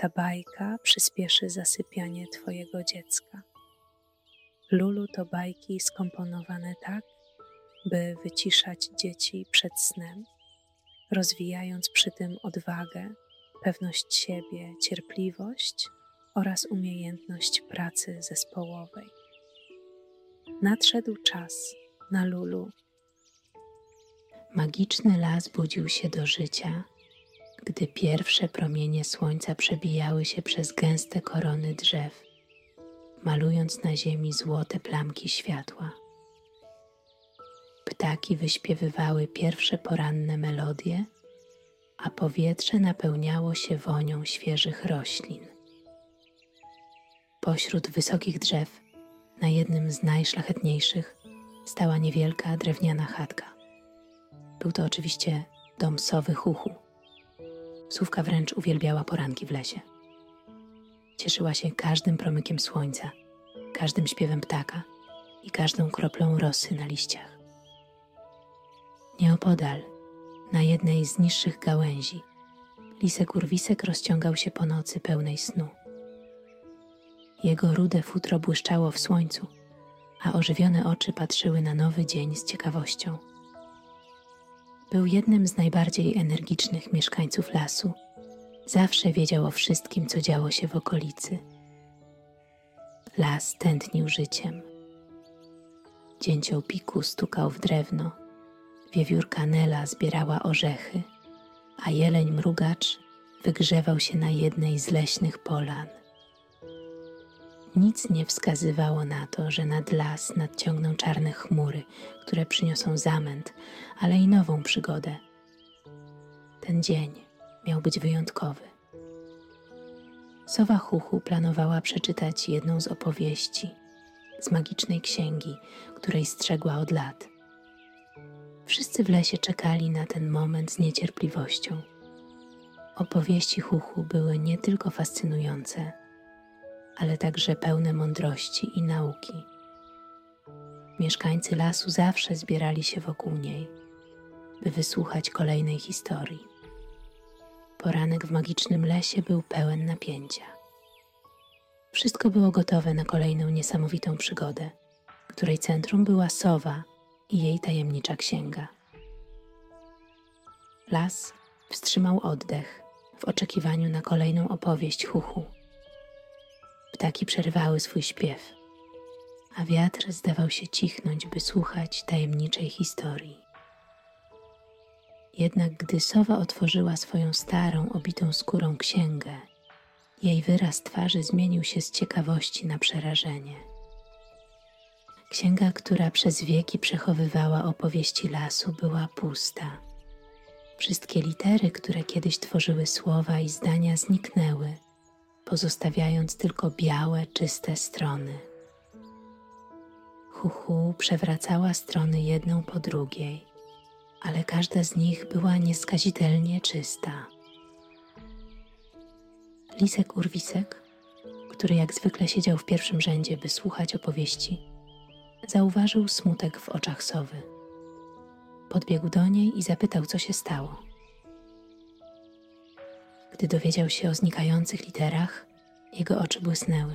Ta bajka przyspieszy zasypianie Twojego dziecka. Lulu to bajki skomponowane tak, by wyciszać dzieci przed snem, rozwijając przy tym odwagę, pewność siebie, cierpliwość oraz umiejętność pracy zespołowej. Nadszedł czas na Lulu. Magiczny las budził się do życia, gdy pierwsze promienie słońca przebijały się przez gęste korony drzew, malując na ziemi złote plamki światła. Ptaki wyśpiewywały pierwsze poranne melodie, a powietrze napełniało się wonią świeżych roślin. Pośród wysokich drzew, na jednym z najszlachetniejszych, stała niewielka drewniana chatka. Był to oczywiście dom sowy Huchu. Sówka wręcz uwielbiała poranki w lesie. Cieszyła się każdym promykiem słońca, każdym śpiewem ptaka i każdą kroplą rosy na liściach. Nieopodal, na jednej z niższych gałęzi, lisek urwisek rozciągał się po nocy pełnej snu. Jego rude futro błyszczało w słońcu, a ożywione oczy patrzyły na nowy dzień z ciekawością. Był jednym z najbardziej energicznych mieszkańców lasu. Zawsze wiedział o wszystkim, co działo się w okolicy. Las tętnił życiem. Dzięcioł piku stukał w drewno, wiewiórka Nela zbierała orzechy, a jeleń mrugacz wygrzewał się na jednej z leśnych polan. Nic nie wskazywało na to, że nad las nadciągną czarne chmury, które przyniosą zamęt, ale i nową przygodę. Ten dzień miał być wyjątkowy. Sowa Huchu planowała przeczytać jedną z opowieści z magicznej księgi, której strzegła od lat. Wszyscy w lesie czekali na ten moment z niecierpliwością. Opowieści Huchu były nie tylko fascynujące, ale także pełne mądrości i nauki. Mieszkańcy lasu zawsze zbierali się wokół niej, by wysłuchać kolejnej historii. Poranek w magicznym lesie był pełen napięcia. Wszystko było gotowe na kolejną niesamowitą przygodę, której centrum była sowa i jej tajemnicza księga. Las wstrzymał oddech w oczekiwaniu na kolejną opowieść Huchu. Ptaki przerwały swój śpiew, a wiatr zdawał się cichnąć, by słuchać tajemniczej historii. Jednak gdy sowa otworzyła swoją starą, obitą skórą księgę, jej wyraz twarzy zmienił się z ciekawości na przerażenie. Księga, która przez wieki przechowywała opowieści lasu, była pusta. Wszystkie litery, które kiedyś tworzyły słowa i zdania, zniknęły pozostawiając tylko białe, czyste strony. Huhu przewracała strony jedną po drugiej, ale każda z nich była nieskazitelnie czysta. Lisek Urwisek, który jak zwykle siedział w pierwszym rzędzie, by słuchać opowieści, zauważył smutek w oczach sowy. Podbiegł do niej i zapytał, co się stało. Gdy dowiedział się o znikających literach, jego oczy błysnęły.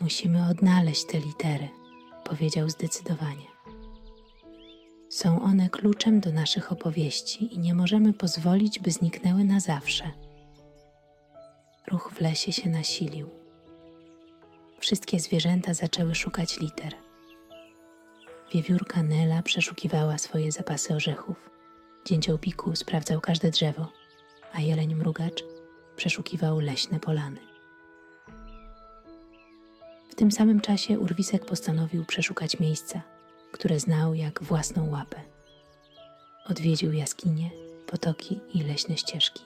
Musimy odnaleźć te litery, powiedział zdecydowanie. Są one kluczem do naszych opowieści i nie możemy pozwolić, by zniknęły na zawsze. Ruch w lesie się nasilił. Wszystkie zwierzęta zaczęły szukać liter. Wiewiórka Nela przeszukiwała swoje zapasy orzechów. Dzięcioł Piku sprawdzał każde drzewo a jeleń mrugacz przeszukiwał leśne polany. W tym samym czasie urwisek postanowił przeszukać miejsca, które znał jak własną łapę. Odwiedził jaskinie, potoki i leśne ścieżki.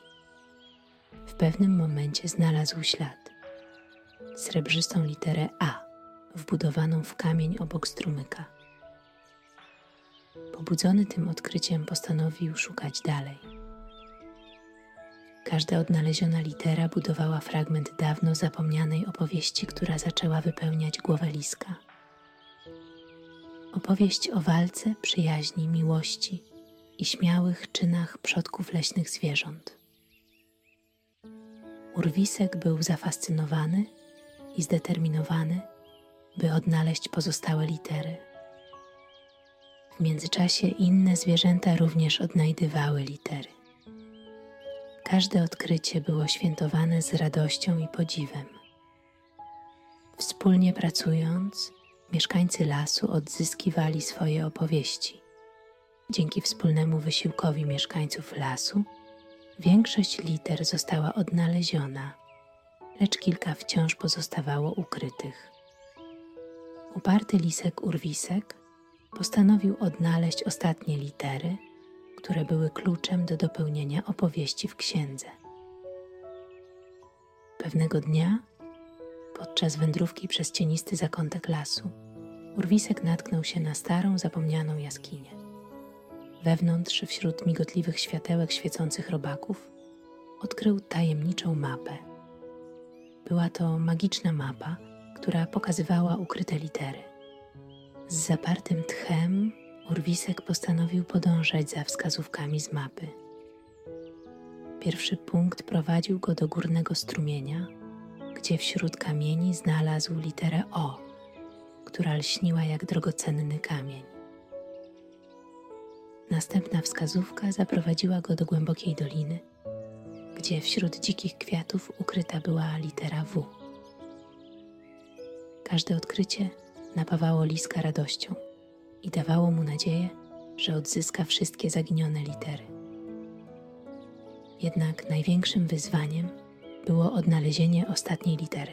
W pewnym momencie znalazł ślad srebrzystą literę A, wbudowaną w kamień obok strumyka. Pobudzony tym odkryciem postanowił szukać dalej. Każda odnaleziona litera budowała fragment dawno zapomnianej opowieści, która zaczęła wypełniać głowę liska. Opowieść o walce, przyjaźni, miłości i śmiałych czynach przodków leśnych zwierząt. Urwisek był zafascynowany i zdeterminowany, by odnaleźć pozostałe litery. W międzyczasie inne zwierzęta również odnajdywały litery. Każde odkrycie było świętowane z radością i podziwem. Wspólnie pracując, mieszkańcy lasu odzyskiwali swoje opowieści. Dzięki wspólnemu wysiłkowi mieszkańców lasu, większość liter została odnaleziona, lecz kilka wciąż pozostawało ukrytych. Uparty lisek Urwisek postanowił odnaleźć ostatnie litery, które były kluczem do dopełnienia opowieści w księdze. Pewnego dnia, podczas wędrówki przez cienisty zakątek lasu, Urwisek natknął się na starą, zapomnianą jaskinię. Wewnątrz, wśród migotliwych światełek świecących robaków, odkrył tajemniczą mapę. Była to magiczna mapa, która pokazywała ukryte litery. Z zapartym tchem Urwisek postanowił podążać za wskazówkami z mapy. Pierwszy punkt prowadził go do górnego strumienia, gdzie wśród kamieni znalazł literę O, która lśniła jak drogocenny kamień. Następna wskazówka zaprowadziła go do głębokiej doliny, gdzie wśród dzikich kwiatów ukryta była litera W. Każde odkrycie napawało Liska radością i dawało mu nadzieję, że odzyska wszystkie zaginione litery. Jednak największym wyzwaniem było odnalezienie ostatniej litery.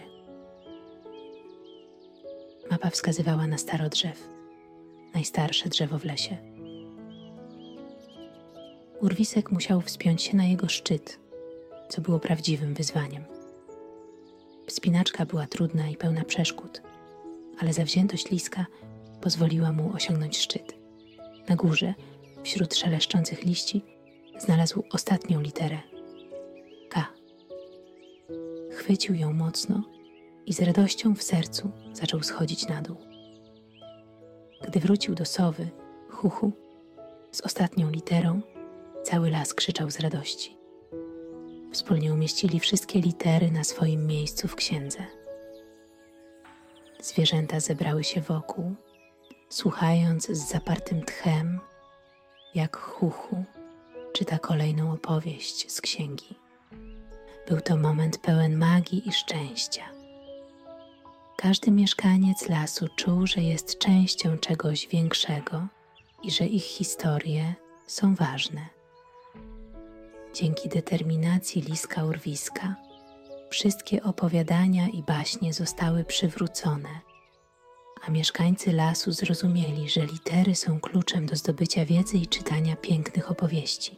Mapa wskazywała na staro drzew, najstarsze drzewo w lesie. Urwisek musiał wspiąć się na jego szczyt, co było prawdziwym wyzwaniem. Wspinaczka była trudna i pełna przeszkód, ale zawziętość liska pozwoliła mu osiągnąć szczyt. Na górze, wśród szeleszczących liści, znalazł ostatnią literę K. Chwycił ją mocno i z radością w sercu zaczął schodzić na dół. Gdy wrócił do sowy, chuchu, z ostatnią literą, cały las krzyczał z radości. Wspólnie umieścili wszystkie litery na swoim miejscu w księdze. Zwierzęta zebrały się wokół, słuchając z zapartym tchem, jak chuchu czyta kolejną opowieść z księgi. Był to moment pełen magii i szczęścia. Każdy mieszkaniec lasu czuł, że jest częścią czegoś większego i że ich historie są ważne. Dzięki determinacji liska urwiska, wszystkie opowiadania i baśnie zostały przywrócone, a mieszkańcy lasu zrozumieli, że litery są kluczem do zdobycia wiedzy i czytania pięknych opowieści.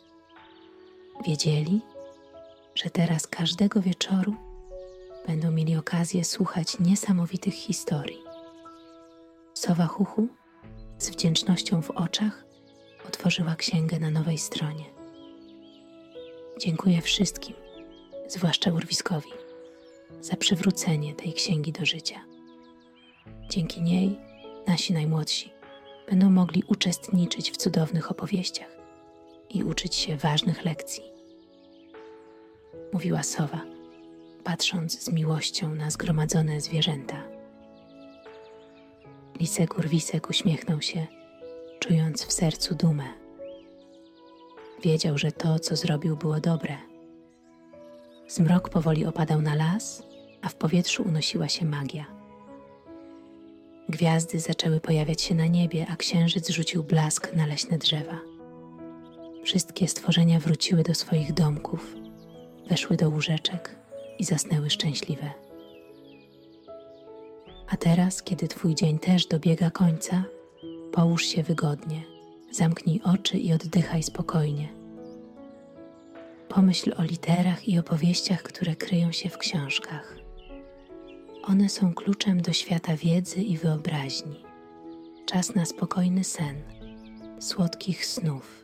Wiedzieli, że teraz każdego wieczoru będą mieli okazję słuchać niesamowitych historii. Sowa Huchu z wdzięcznością w oczach otworzyła księgę na nowej stronie. Dziękuję wszystkim, zwłaszcza urwiskowi, za przywrócenie tej księgi do życia. Dzięki niej nasi najmłodsi będą mogli uczestniczyć w cudownych opowieściach i uczyć się ważnych lekcji. Mówiła sowa, patrząc z miłością na zgromadzone zwierzęta. Lisek urwisek uśmiechnął się, czując w sercu dumę. Wiedział, że to, co zrobił, było dobre. Zmrok powoli opadał na las, a w powietrzu unosiła się magia. Gwiazdy zaczęły pojawiać się na niebie, a księżyc rzucił blask na leśne drzewa. Wszystkie stworzenia wróciły do swoich domków, weszły do łóżeczek i zasnęły szczęśliwe. A teraz, kiedy Twój dzień też dobiega końca, połóż się wygodnie, zamknij oczy i oddychaj spokojnie. Pomyśl o literach i opowieściach, które kryją się w książkach. One są kluczem do świata wiedzy i wyobraźni. Czas na spokojny sen, słodkich snów.